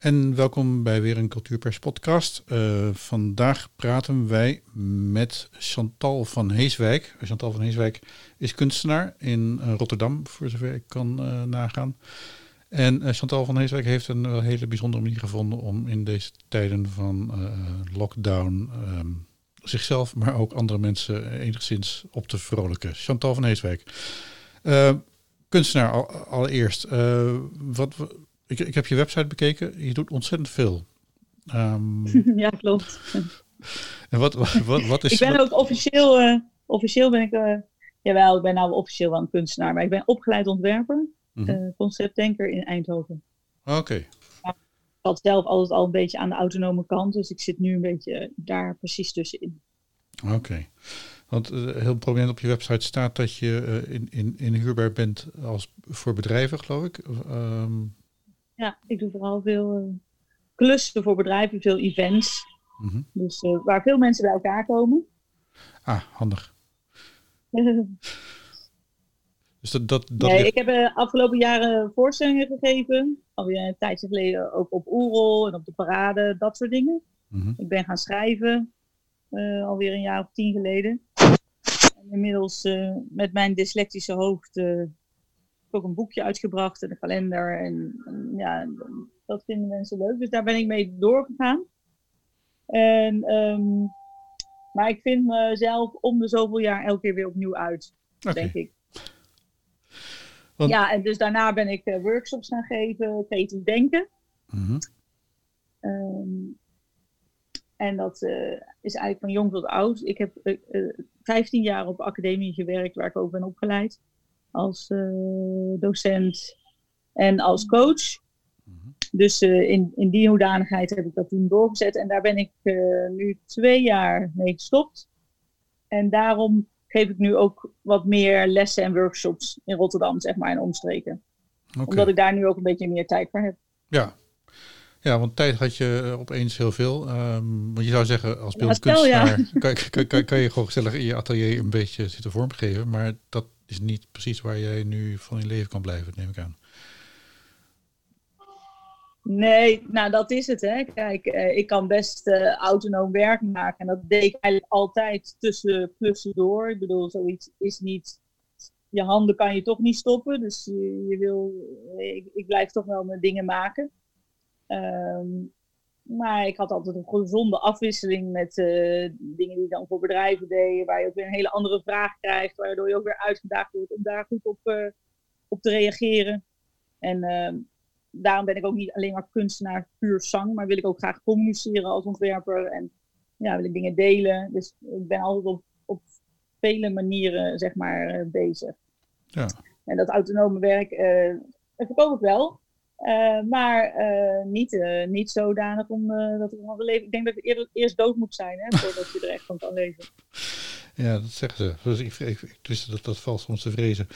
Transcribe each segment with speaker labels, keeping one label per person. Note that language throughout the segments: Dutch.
Speaker 1: En welkom bij weer een Cultuurpers podcast. Uh, vandaag praten wij met Chantal van Heeswijk. Chantal van Heeswijk is kunstenaar in uh, Rotterdam, voor zover ik kan nagaan. En Chantal van Heeswijk heeft een hele bijzondere manier gevonden om in deze tijden van lockdown um, zichzelf, maar ook andere mensen enigszins op te vrolijken. Chantal van Heeswijk. kunstenaar allereerst. wat ik, ik heb je website bekeken. Je doet ontzettend veel.
Speaker 2: Um, ja, klopt.
Speaker 1: En wat, wat, wat is...
Speaker 2: ik ben ook officieel... Uh, officieel ben ik... Uh, jawel, ik ben nou officieel wel een kunstenaar. Maar ik ben opgeleid ontwerper. Mm -hmm. uh, conceptdenker in Eindhoven.
Speaker 1: Oké. Okay.
Speaker 2: Ik zat zelf altijd al een beetje aan de autonome kant. Dus ik zit nu een beetje daar precies tussenin.
Speaker 1: Oké. Okay. Want heel prominent op je website staat dat je in, in, in huurbaar bent als voor bedrijven, geloof ik. Um,
Speaker 2: ja, ik doe vooral veel uh, klussen voor bedrijven, veel events. Mm -hmm. Dus uh, waar veel mensen bij elkaar komen.
Speaker 1: Ah, handig. dus dat, dat, dat
Speaker 2: nee, ik heb de uh, afgelopen jaren voorstellingen gegeven. Alweer een tijdje geleden ook op Oerol en op de parade, dat soort dingen. Mm -hmm. Ik ben gaan schrijven, alweer een jaar of tien geleden. En inmiddels met mijn dyslectische hoofd ook een boekje uitgebracht en een kalender. En, en, ja, dat vinden mensen leuk. Dus daar ben ik mee doorgegaan. En, um, maar ik vind mezelf om de zoveel jaar elke keer weer opnieuw uit, okay. denk ik. Want... Ja, en dus daarna ben ik uh, workshops gaan geven, creatief denken. Mm -hmm. um, en dat uh, is eigenlijk van jong tot oud. Ik heb uh, 15 jaar op academie gewerkt waar ik ook ben opgeleid als uh, docent en als coach. Dus uh, in, in die hoedanigheid heb ik dat toen doorgezet. En daar ben ik uh, nu twee jaar mee gestopt. En daarom geef ik nu ook wat meer lessen en workshops in Rotterdam, zeg maar, in omstreken. Okay. Omdat ik daar nu ook een beetje meer tijd voor heb.
Speaker 1: Ja, ja, want tijd had je opeens heel veel. Um, want je zou zeggen, als beeldkunstenaar ja, ja. kan, kan, kan, kan, je gewoon gezellig in je atelier een beetje zitten vormgeven. Maar dat is niet precies waar jij nu van in leven kan blijven, neem ik aan.
Speaker 2: Nee, nou dat is het. Hè. Kijk, eh, ik kan best uh, autonoom werk maken. En dat deed ik eigenlijk altijd tussen klussen door. Ik bedoel, zoiets is niet... Je handen kan je toch niet stoppen. Dus je, wil... Ik, ik, blijf toch wel mijn dingen maken. Um, maar ik had altijd een gezonde afwisseling met uh, dingen die dan voor bedrijven deed, waar je ook weer een hele andere vraag krijgt, waardoor je ook weer uitgedaagd wordt om daar goed op, uh, op te reageren. En uh, daarom ben ik ook niet alleen maar kunstenaar puur zang, maar wil ik ook graag communiceren als ontwerper en ja, wil ik dingen delen. Dus ik ben altijd op, op vele manieren, zeg maar, bezig. Ja. En dat autonome werk, verkoop ik wel. Uh, maar uh, niet, uh, niet zodanig om dat ik van wil leven. Ik denk dat ik eerder, eerst dood moet zijn hè, voordat je er echt van kan leven.
Speaker 1: Ja, dat zeggen ze. Dus ik, ik, dat dat valt soms te vrezen.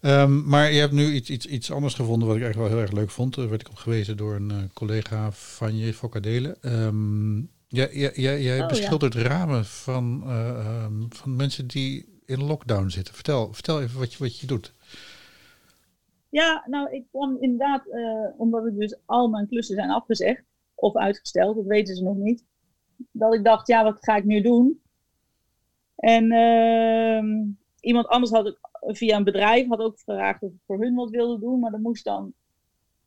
Speaker 1: Um, maar je hebt nu iets, iets, iets anders gevonden wat ik eigenlijk wel heel erg leuk vond. Daar werd ik op gewezen door een collega van je, Foccadele. Um, jij jij, jij, jij oh, beschildert ja. ramen van, um, van mensen die in lockdown zitten. Vertel, vertel even wat je, wat je doet.
Speaker 2: Ja, nou, ik kwam inderdaad, uh, omdat ik dus al mijn klussen zijn afgezegd of uitgesteld, dat weten ze nog niet. Dat ik dacht, ja, wat ga ik nu doen? En uh, iemand anders had ik via een bedrijf had ook gevraagd of ik voor hun wat wilde doen, maar dat moest dan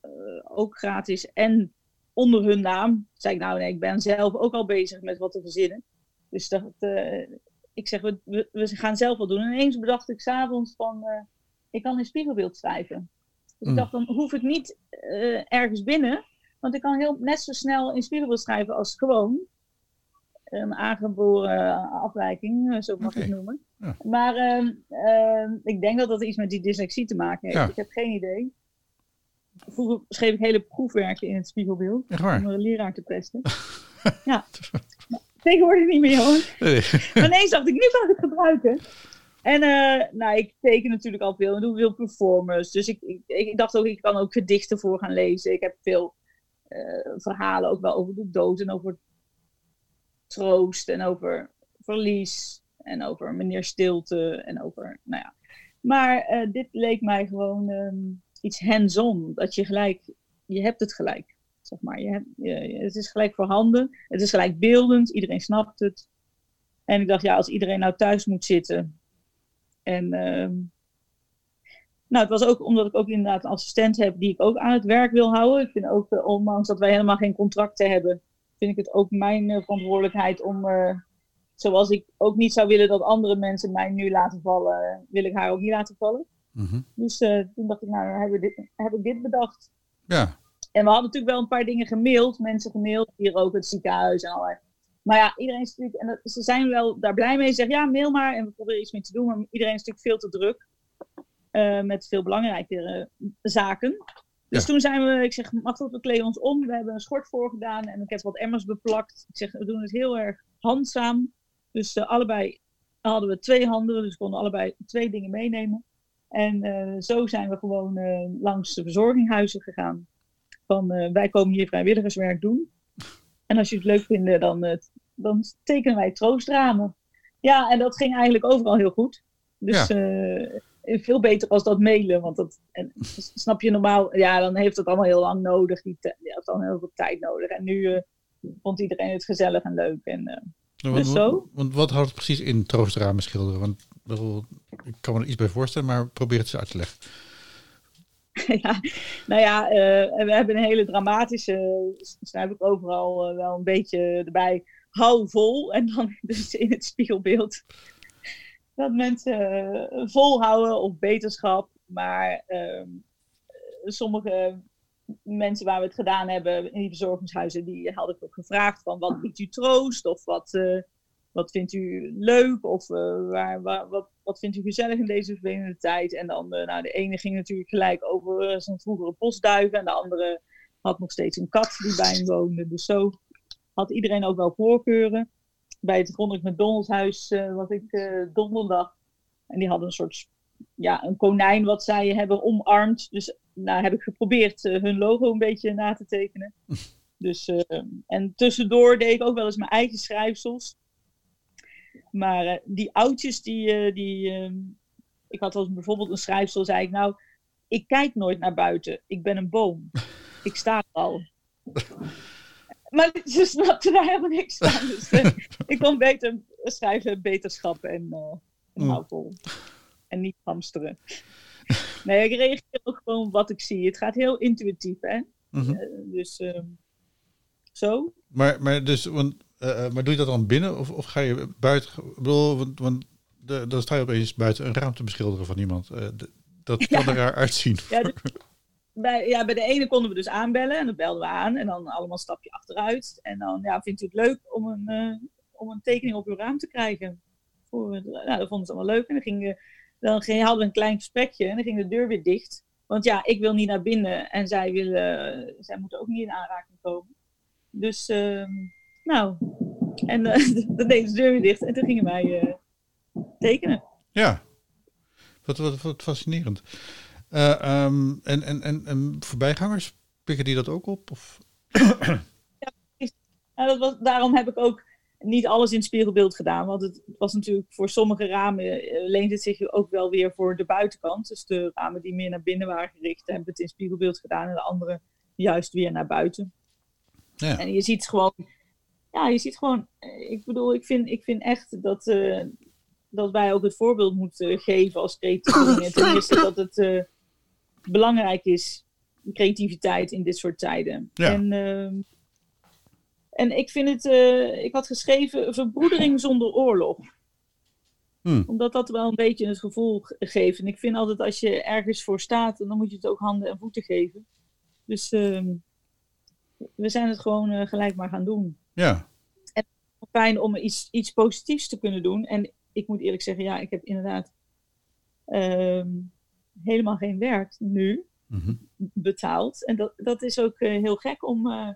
Speaker 2: uh, ook gratis en onder hun naam. Zei ik, nou nee, ik ben zelf ook al bezig met wat te verzinnen. Dus dat, ik zeg, we, we, gaan zelf wat doen. En ineens bedacht ik s'avonds van, ik kan in spiegelbeeld schrijven. Dus mm. ik dacht, dan hoef ik niet uh, ergens binnen. Want ik kan heel, net zo snel in spiegelbeeld schrijven als gewoon. Een aangeboren afwijking, eh, zo mag okay. ik het noemen. Ja. Maar uh, uh, ik denk dat dat iets met die dyslexie te maken heeft. Ja. Ik heb geen idee. Vroeger schreef ik hele proefwerken in het spiegelbeeld. Om een leraar te pesten. ja. Tegenwoordig niet meer, hoor. Nee. maar ineens dacht ik, nu kan ik het gebruiken. En uh, nou, ik teken natuurlijk al veel en doe veel performers. Dus ik, ik, ik, dacht ook, ik kan ook gedichten voor gaan lezen. Ik heb veel uh, verhalen ook wel over de dood en over troost en over verlies en over meneer Stilte en over, nou ja. Maar uh, dit leek mij gewoon um, iets hands-on, dat je gelijk, je hebt het gelijk. Zeg maar. Je, je, het is gelijk voorhanden. Het is gelijk beeldend. Iedereen snapt het. En ik dacht, ja, als iedereen nou thuis moet zitten. En ehm, nou, het was ook omdat ik ook inderdaad een assistent heb die ik ook aan het werk wil houden. Ik vind ook, uh, ondanks dat wij helemaal geen contracten hebben, vind ik het ook mijn uh, verantwoordelijkheid om, uh, zoals ik ook niet zou willen dat andere mensen mij nu laten vallen, wil ik haar ook niet laten vallen. Mm -hmm. Dus toen dacht ik, nou, heb ik, dit, heb ik dit bedacht.
Speaker 1: Ja.
Speaker 2: En we hadden natuurlijk wel een paar dingen gemaild, mensen gemaild, hier ook het ziekenhuis en allerlei. Maar ja, iedereen is natuurlijk, en ze zijn wel daar blij mee. Ze zeggen, ja, mail maar en we proberen iets mee te doen. Maar iedereen is natuurlijk veel te druk. Uh, met veel belangrijkere uh, zaken. Dus ja. toen zijn we, ik zeg, mag dat, we kleden ons om. We hebben een schort voorgedaan en ik heb wat emmers beplakt. Ik zeg, we doen het heel erg handzaam. Dus uh, allebei hadden we twee handen, dus we konden allebei twee dingen meenemen. En zo zijn we gewoon langs de verzorginghuizen gegaan. Van, wij komen hier vrijwilligerswerk doen. En als je het leuk vindt, dan, dan tekenen wij troostramen. Ja, en dat ging eigenlijk overal heel goed. Dus ja veel beter als dat mailen. Want dat, en, snap je normaal, ja, dan heeft het allemaal heel lang nodig. Die ja, heeft dan heel veel tijd nodig. En nu uh, vond iedereen het gezellig en leuk. En, uh,
Speaker 1: nou,
Speaker 2: dus
Speaker 1: want,
Speaker 2: zo.
Speaker 1: Want wat houdt het precies in troostramen schilderen? Want ik kan me er iets bij voorstellen, maar probeer het eens uit te leggen.
Speaker 2: ja, nou ja, uh, we hebben een hele dramatische, schrijf ik overal wel een beetje erbij, hou vol. En dan dus in het spiegelbeeld dat mensen volhouden of beterschap. Maar uh, sommige mensen waar we het gedaan hebben in die verzorgingshuizen, die had ik ook gevraagd van wat biedt u troost of wat, wat vindt u leuk of waar, waar, wat, wat vindt u gezellig in deze vervelende tijd. En dan, nou, de ene ging natuurlijk gelijk over zijn vroegere postduiven en de andere had nog steeds een kat die bij hem woonde. Dus zo had iedereen ook wel voorkeuren bij het Ronald McDonald's huis uh, was ik uh, donderdag. En die hadden een soort, ja, een konijn wat zij hebben omarmd. Dus nou heb ik geprobeerd uh, hun logo een beetje na te tekenen. dus, en tussendoor deed ik ook wel eens mijn eigen schrijfsels. Maar die oudjes, die, die ik had als bijvoorbeeld een schrijfsel, zei ik nou, ik kijk nooit naar buiten. Ik ben een boom. Ik sta al. Maar ze snapte daar helemaal niks van. Dus uh, ik kon beter schrijven beterschap en, uh, en mm. En niet hamsteren. Nee, ik reageer ook gewoon wat ik zie. Het gaat heel intuïtief, hè. Mm -hmm. dus zo.
Speaker 1: Maar, maar, dus, want, maar doe je dat dan binnen of, of ga je buiten? Ik bedoel, want, want de, dan sta je opeens buiten een ruimte beschilderen van iemand. De, dat kan ja. er raar uitzien.
Speaker 2: Ja, bij, ja, bij de ene konden we dus aanbellen en dan belden we aan en dan allemaal een stapje achteruit. En dan ja, vindt u het leuk om een, uh, om een tekening op uw raam te krijgen? Voor, nou, dat vonden ze allemaal leuk. En dan, ging, dan ging, hadden we een klein gesprekje en dan ging de deur weer dicht. Want ja, ik wil niet naar binnen en zij, willen, zij moeten ook niet in aanraking komen. Dus, uh, nou, en uh, dan deed de deur weer dicht en toen gingen wij tekenen.
Speaker 1: Ja, wat, wat, wat fascinerend. Uh, um, en, en, en, en voorbijgangers, pikken die dat ook op? Of?
Speaker 2: ja, dat was, daarom heb ik ook niet alles in het spiegelbeeld gedaan. Want het was natuurlijk voor sommige ramen leent het zich ook wel weer voor de buitenkant. Dus de ramen die meer naar binnen waren gericht, hebben het in spiegelbeeld gedaan. En de andere juist weer naar buiten. Ja. En je ziet gewoon, ja, je ziet gewoon, ik bedoel, ik vind, ik vind echt dat, uh, dat wij ook het voorbeeld moeten geven als creatievelingen. Ten eerste dat het uh, belangrijk is, creativiteit in dit soort tijden.
Speaker 1: Ja.
Speaker 2: En, uh, en ik vind het, ik had geschreven verbroedering zonder oorlog.
Speaker 1: Hmm.
Speaker 2: Omdat dat wel een beetje het gevoel geeft. En ik vind altijd als je ergens voor staat, dan moet je het ook handen en voeten geven. Dus uh, we zijn het gewoon gelijk maar gaan doen.
Speaker 1: Ja.
Speaker 2: En fijn om iets, iets positiefs te kunnen doen. En ik moet eerlijk zeggen, ja, ik heb inderdaad helemaal geen werk nu
Speaker 1: mm-hmm.
Speaker 2: betaald. En dat, dat is ook uh, heel gek om. Uh,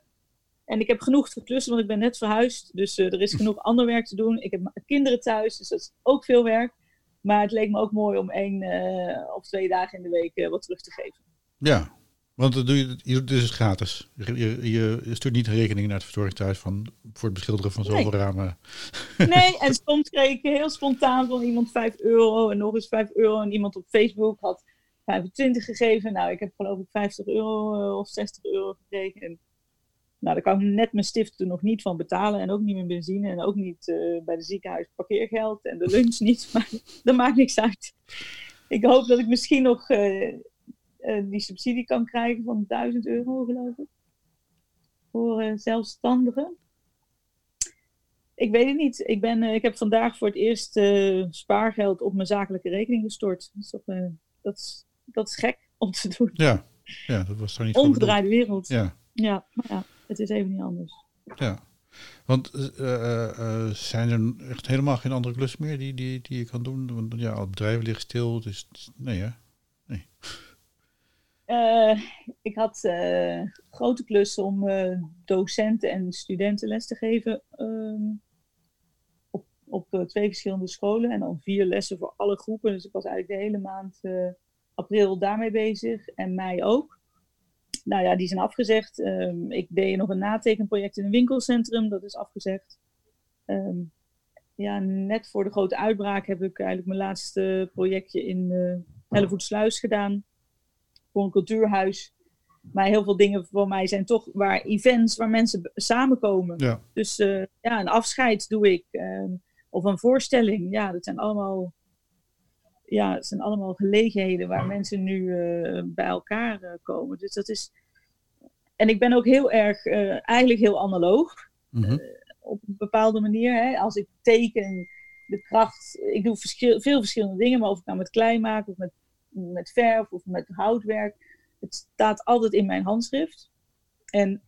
Speaker 2: en ik heb genoeg te klussen, want ik ben net verhuisd. Dus uh, er is genoeg ander werk te doen. Ik heb kinderen thuis, dus dat is ook veel werk. Maar het leek me ook mooi om één of twee dagen in de week wat terug te geven.
Speaker 1: Ja, want dat doe je, je doet dus gratis. Je, je, stuurt niet een rekening naar het verzorgingsthuis van, voor het beschilderen van zoveel
Speaker 2: nee.
Speaker 1: ramen.
Speaker 2: Nee, en soms kreeg ik heel spontaan van iemand 5 euro en nog eens 5 euro. En iemand op Facebook had 25 gegeven. Nou, ik heb geloof ik 50 euro of 60 euro gekregen. En Nou, daar kan ik net mijn stiften nog niet van betalen. En ook niet mijn benzine. En ook niet uh, bij de ziekenhuis parkeergeld. En de lunch niet. Maar dat maakt niks uit. Ik hoop dat ik misschien nog uh, uh, die subsidie kan krijgen van 1000 euro, geloof ik. Voor zelfstandigen. Ik weet het niet. Ik, ben, ik heb vandaag voor het eerst spaargeld op mijn zakelijke rekening gestort. Dat is, dat, is, dat is gek om te doen.
Speaker 1: Ja, ja dat was toch niet
Speaker 2: Omgedraaide wereld.
Speaker 1: Ja.
Speaker 2: Ja, maar ja, het is even niet anders.
Speaker 1: Ja, want uh, uh, zijn er echt helemaal geen andere klussen meer die, die, die je kan doen? Want ja, al bedrijven liggen stil, dus nee hè? Nee.
Speaker 2: Uh, ik had grote klussen om docenten en studenten les te geven ehm, op, op twee verschillende scholen en dan vier lessen voor alle groepen. Dus ik was eigenlijk de hele maand april daarmee bezig en mei ook nou ja, die zijn afgezegd. Um, ik deed nog een natekenproject in een winkelcentrum, dat is afgezegd. Um, ja, net voor de grote uitbraak heb ik eigenlijk mijn laatste projectje in uh, Hellevoetsluis gedaan. Voor een cultuurhuis. Maar heel veel dingen voor mij zijn toch waar events waar mensen samenkomen.
Speaker 1: Ja.
Speaker 2: Dus uh, ja, een afscheid doe ik. Um, of een voorstelling. Ja, dat zijn allemaal ja, het zijn allemaal gelegenheden waar mensen nu uh, bij elkaar uh, komen. Dus dat is. En ik ben ook heel erg, eigenlijk heel analoog. Mm -hmm. op een bepaalde manier. Hè. Als ik teken, de kracht. Ik doe verschil, veel verschillende dingen, maar of ik nou met klei maak, of met, met verf, of met houtwerk. Het staat altijd in mijn handschrift. En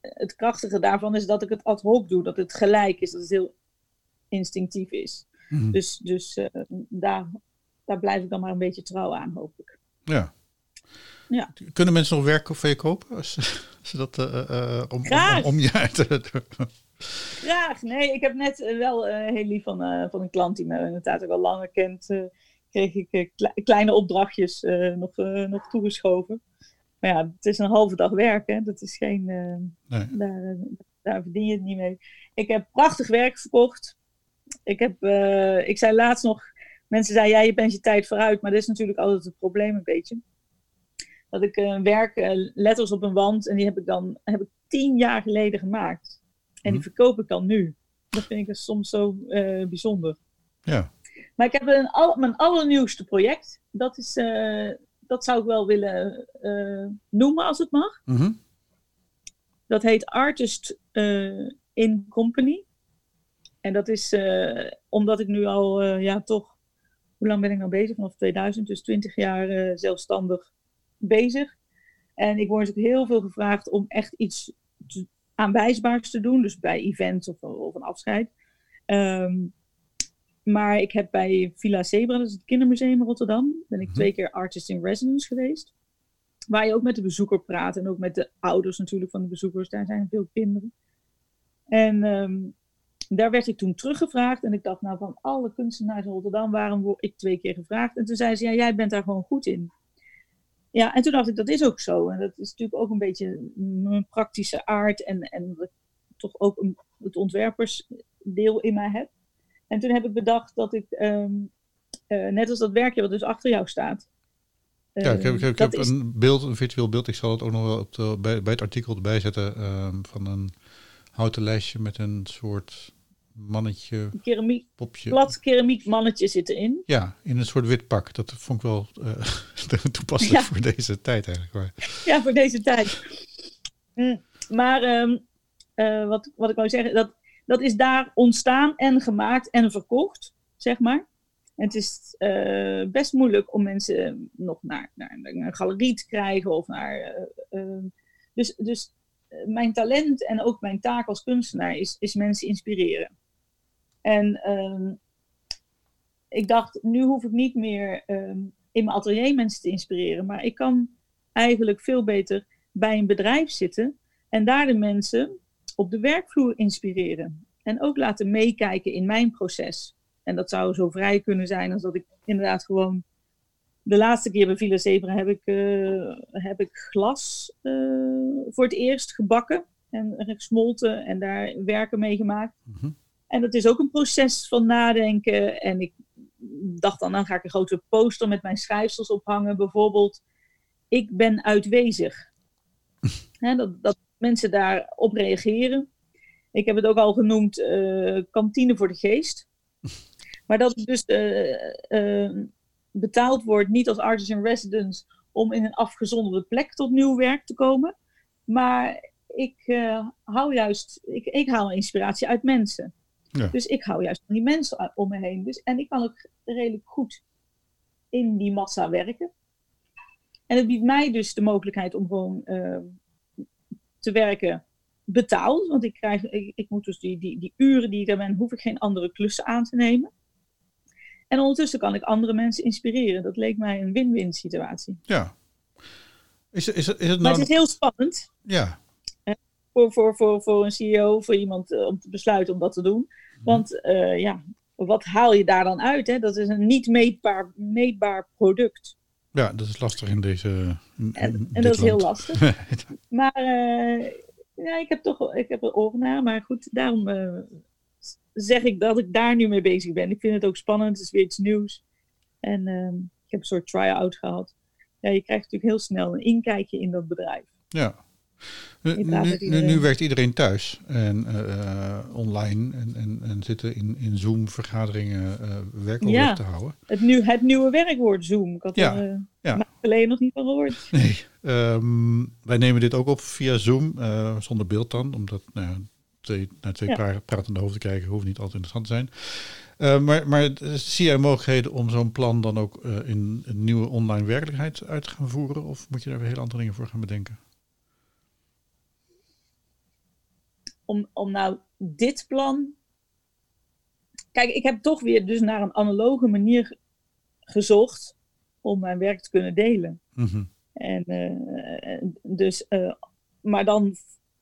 Speaker 2: het krachtige daarvan is dat ik het ad hoc doe, dat het gelijk is, dat het heel instinctief is. Mm. Dus, dus uh, daar, daar blijf ik dan maar een beetje trouw aan, hoop ik.
Speaker 1: Ja.
Speaker 2: ja.
Speaker 1: Kunnen mensen nog werken of je kopen? Als, als dat, uh, uh, om,
Speaker 2: Graag.
Speaker 1: om, om je uit te...
Speaker 2: Graag. Nee, ik heb net wel heel lief van, van een klant die me inderdaad ook al langer kent. Kreeg ik kleine opdrachtjes nog, nog toegeschoven. Maar ja, het is een halve dag werken. Dat is geen...
Speaker 1: nee.
Speaker 2: daar, daar verdien je het niet mee. Ik heb prachtig werk verkocht. Ik, heb, ik zei laatst nog, mensen zeiden, ja, je bent je tijd vooruit, maar dat is natuurlijk altijd het probleem een beetje. Dat ik een werk, letters op een wand, en die heb ik dan heb ik tien jaar geleden gemaakt. En die verkoop ik dan nu. Dat vind ik dus soms zo bijzonder.
Speaker 1: Ja.
Speaker 2: Maar ik heb een, al, mijn allernieuwste project. Dat, is, dat zou ik wel willen noemen, als het mag.
Speaker 1: Mm -hmm.
Speaker 2: Dat heet Artist in Company. En dat is omdat ik nu al, ja, toch, hoe lang ben ik nou bezig? Vanaf 2000, dus 20 jaar zelfstandig bezig. En ik word natuurlijk heel veel gevraagd om echt iets te, aanwijsbaars te doen, dus bij events of, of een afscheid. Um, maar ik heb bij Villa Zebra, dat is het kindermuseum in Rotterdam, ben ik -hmm. twee keer artist in residence geweest. Waar je ook met de bezoeker praat en ook met de ouders natuurlijk van de bezoekers. Daar zijn veel kinderen. En um, daar werd ik toen teruggevraagd. En ik dacht, nou, van alle kunstenaars in Rotterdam, waarom word ik twee keer gevraagd? En toen zei ze, ja, jij bent daar gewoon goed in. Ja, en toen dacht ik, dat is ook zo. En dat is natuurlijk ook een beetje mijn praktische aard. En, en toch ook een, het ontwerpersdeel in mij heb. En toen heb ik bedacht dat ik, um, uh, net als dat werkje wat dus achter jou staat.
Speaker 1: Uh, ja, ik heb, ik heb, ik heb is... een beeld, een virtueel beeld. Ik zal het ook nog wel op de, bij, bij het artikel erbij zetten. Um, van een houten lijstje met een soort mannetje,
Speaker 2: keramiek,
Speaker 1: popje.
Speaker 2: plat keramiek mannetje zit erin.
Speaker 1: Ja, in een soort wit pak. Dat vond ik wel uh, toepasselijk ja. voor deze tijd eigenlijk. Maar.
Speaker 2: Ja, voor deze tijd. Mm, maar um, uh, wat, wat ik wou zeggen, dat, dat is daar ontstaan en gemaakt en verkocht, zeg maar. Het is uh, best moeilijk om mensen nog naar, naar, een galerie te krijgen of naar. dus, dus mijn talent en ook mijn taak als kunstenaar is, is mensen inspireren. En um, ik dacht, nu hoef ik niet meer um, in mijn atelier mensen te inspireren, maar ik kan eigenlijk veel beter bij een bedrijf zitten en daar de mensen op de werkvloer inspireren. En ook laten meekijken in mijn proces. En dat zou zo vrij kunnen zijn als dat ik inderdaad gewoon. De laatste keer bij Villa Zebra heb ik, uh, heb ik glas uh, voor het eerst gebakken en gesmolten en daar werken mee gemaakt.
Speaker 1: Mm -hmm.
Speaker 2: En dat is ook een proces van nadenken. En ik dacht dan, dan ga ik een grote poster met mijn schrijfsels ophangen. Bijvoorbeeld, ik ben uitwezig. He, dat, dat, mensen daarop reageren. Ik heb het ook al genoemd, uh, kantine voor de geest. Maar dat het dus uh, betaald wordt, niet als artist in residence, om in een afgezonderde plek tot nieuw werk te komen. Maar ik hou juist, ik, ik haal inspiratie uit mensen. Ja. Dus ik hou juist van die mensen om me heen. Dus, en ik kan ook redelijk goed in die massa werken. En het biedt mij dus de mogelijkheid om gewoon te werken betaald. Want ik, krijg, ik, ik moet dus die, die, die uren die ik daar ben, hoef ik geen andere klussen aan te nemen. En ondertussen kan ik andere mensen inspireren. Dat leek mij een win-win situatie.
Speaker 1: Ja. Is, is, is het nou...
Speaker 2: Maar het is heel spannend.
Speaker 1: Ja.
Speaker 2: Uh, voor, voor, voor, voor een CEO, voor iemand uh, om te besluiten om dat te doen. Mhm. Want uh, ja, wat haal je daar dan uit? Hè? Dat is een niet meetbaar, meetbaar product.
Speaker 1: Ja, dat is lastig in deze. In,
Speaker 2: en, en dat is heel lastig. maar ja, ik heb toch ik heb er oren naar. Maar goed, daarom uh, zeg ik dat ik daar nu mee bezig ben. Ik vind het ook spannend. Het is weer iets nieuws. En uh, ik heb een soort try-out gehad. Ja, je krijgt natuurlijk heel snel een inkijkje in dat bedrijf.
Speaker 1: Ja. Nu, nu, nu, werkt iedereen thuis en uh, online en, en, en, zitten in, in Zoom-vergaderingen uh, werkoverleg ja, te houden.
Speaker 2: Het, nu, het nieuwe werkwoord Zoom. Ik had ja, er uh, ja. geleden nog niet van gehoord.
Speaker 1: Nee, um, wij nemen dit ook op via Zoom, zonder beeld dan, omdat nou, twee, naar twee ja. pratende hoofden kijken hoeft niet altijd interessant te zijn. Uh, maar, maar zie jij mogelijkheden om zo'n plan dan ook uh, in een nieuwe online werkelijkheid uit te gaan voeren? Of moet je daar weer hele andere dingen voor gaan bedenken?
Speaker 2: Om, om nou dit plan. Kijk, ik heb toch weer dus naar een analoge manier gezocht om mijn werk te kunnen delen.
Speaker 1: Mhm.
Speaker 2: En uh, dus, uh, maar dan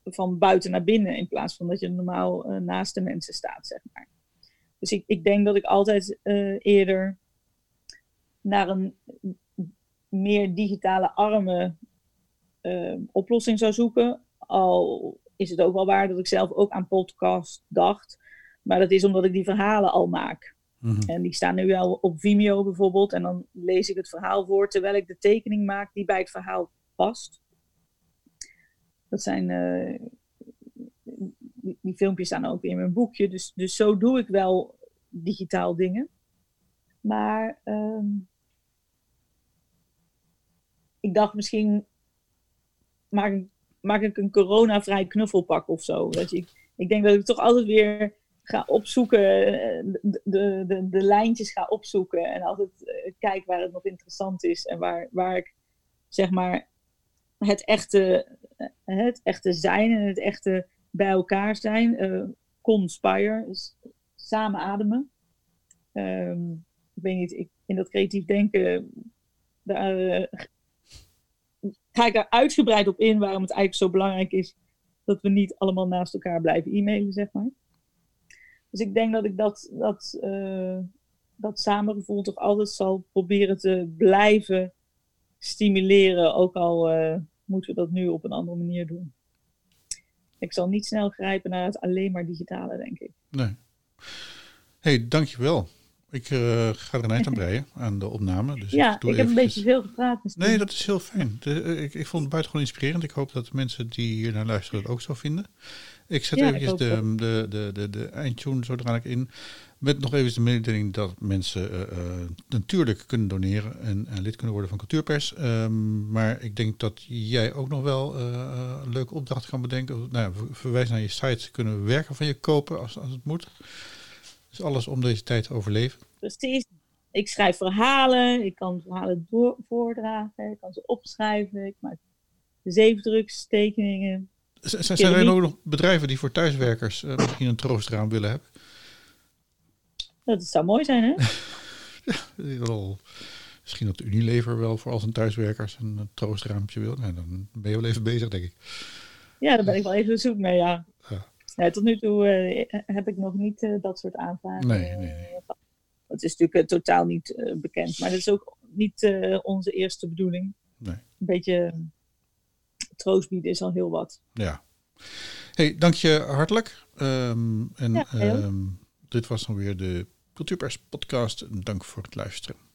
Speaker 2: van buiten naar binnen in plaats van dat je normaal uh, naast de mensen staat, zeg maar. Dus ik, ik denk dat ik altijd eerder naar een meer digitale arme oplossing zou zoeken. Al is het ook wel waar dat ik zelf ook aan podcast dacht. Maar dat is omdat ik die verhalen al maak.
Speaker 1: Mhm.
Speaker 2: En die staan nu wel op Vimeo bijvoorbeeld. En dan lees ik het verhaal voor terwijl ik de tekening maak die bij het verhaal past. Dat zijn. Uh, die, die, filmpjes staan ook in mijn boekje. Dus, dus zo doe ik wel digitaal dingen. Maar. Uh, ik dacht misschien. Maak ik maak ik een coronavrij knuffelpak of zo. Dat je, ik denk dat ik toch altijd weer ga opzoeken, eh, de, de, de, lijntjes ga opzoeken en altijd uh, kijk waar het nog interessant is en waar, waar ik zeg maar het echte, eh, het echte zijn en het echte bij elkaar zijn, conspire, dus samen ademen. Um, ik weet niet, ik, in dat creatief denken, daar ga ik er uitgebreid op in waarom het eigenlijk zo belangrijk is dat we niet allemaal naast elkaar blijven e-mailen, zeg maar. Dus ik denk dat ik dat, dat, uh, dat samengevoel toch altijd zal proberen te blijven stimuleren, ook al uh, moeten we dat nu op een andere manier doen. Ik zal niet snel grijpen naar het alleen maar digitale, denk ik.
Speaker 1: Nee. hey, dankjewel. Ik uh, ga er een eind aan breien aan de opname. Dus
Speaker 2: ja, ik, ik heb een beetje veel gepraat.
Speaker 1: Misschien. Nee, dat is heel fijn. De, ik, ik vond het buitengewoon inspirerend. Ik hoop dat de mensen die hier naar luisteren het ook zo vinden. Ik zet ja, eventjes de, de, de, de, de eindtune zo ik in. Met nog even de mededeling dat mensen uh, natuurlijk kunnen doneren en, en, lid kunnen worden van Cultuurpers. Um, maar ik denk dat jij ook nog wel uh, een leuke opdracht kan bedenken. Nou, verwijs naar je site, kunnen we werken van je kopen als, als het moet. Dus alles om deze tijd te overleven.
Speaker 2: Precies. Ik schrijf verhalen, ik kan verhalen door, voordragen, ik kan ze opschrijven, ik maak zeefdruks, tekeningen.
Speaker 1: zijn er ook nog bedrijven die voor thuiswerkers uh, misschien een troostraam willen hebben?
Speaker 2: Dat zou mooi zijn, hè?
Speaker 1: ja, wel, misschien dat Unilever wel voor al zijn thuiswerkers een troostraampje wil. Nou, dan ben je wel even bezig, denk ik.
Speaker 2: Ja, daar ben ik wel even zoek mee, ja. ja. Nee, tot nu toe uh, heb ik nog niet uh, dat soort aanvragen.
Speaker 1: Nee, nee, nee.
Speaker 2: Het is natuurlijk totaal niet bekend, maar dat is ook niet onze eerste bedoeling.
Speaker 1: Nee.
Speaker 2: Een beetje troost bieden is al heel wat.
Speaker 1: Ja. Hey, dank je hartelijk. Um, en ja, um, dit was dan weer de Cultuurpers podcast. Dank voor het luisteren.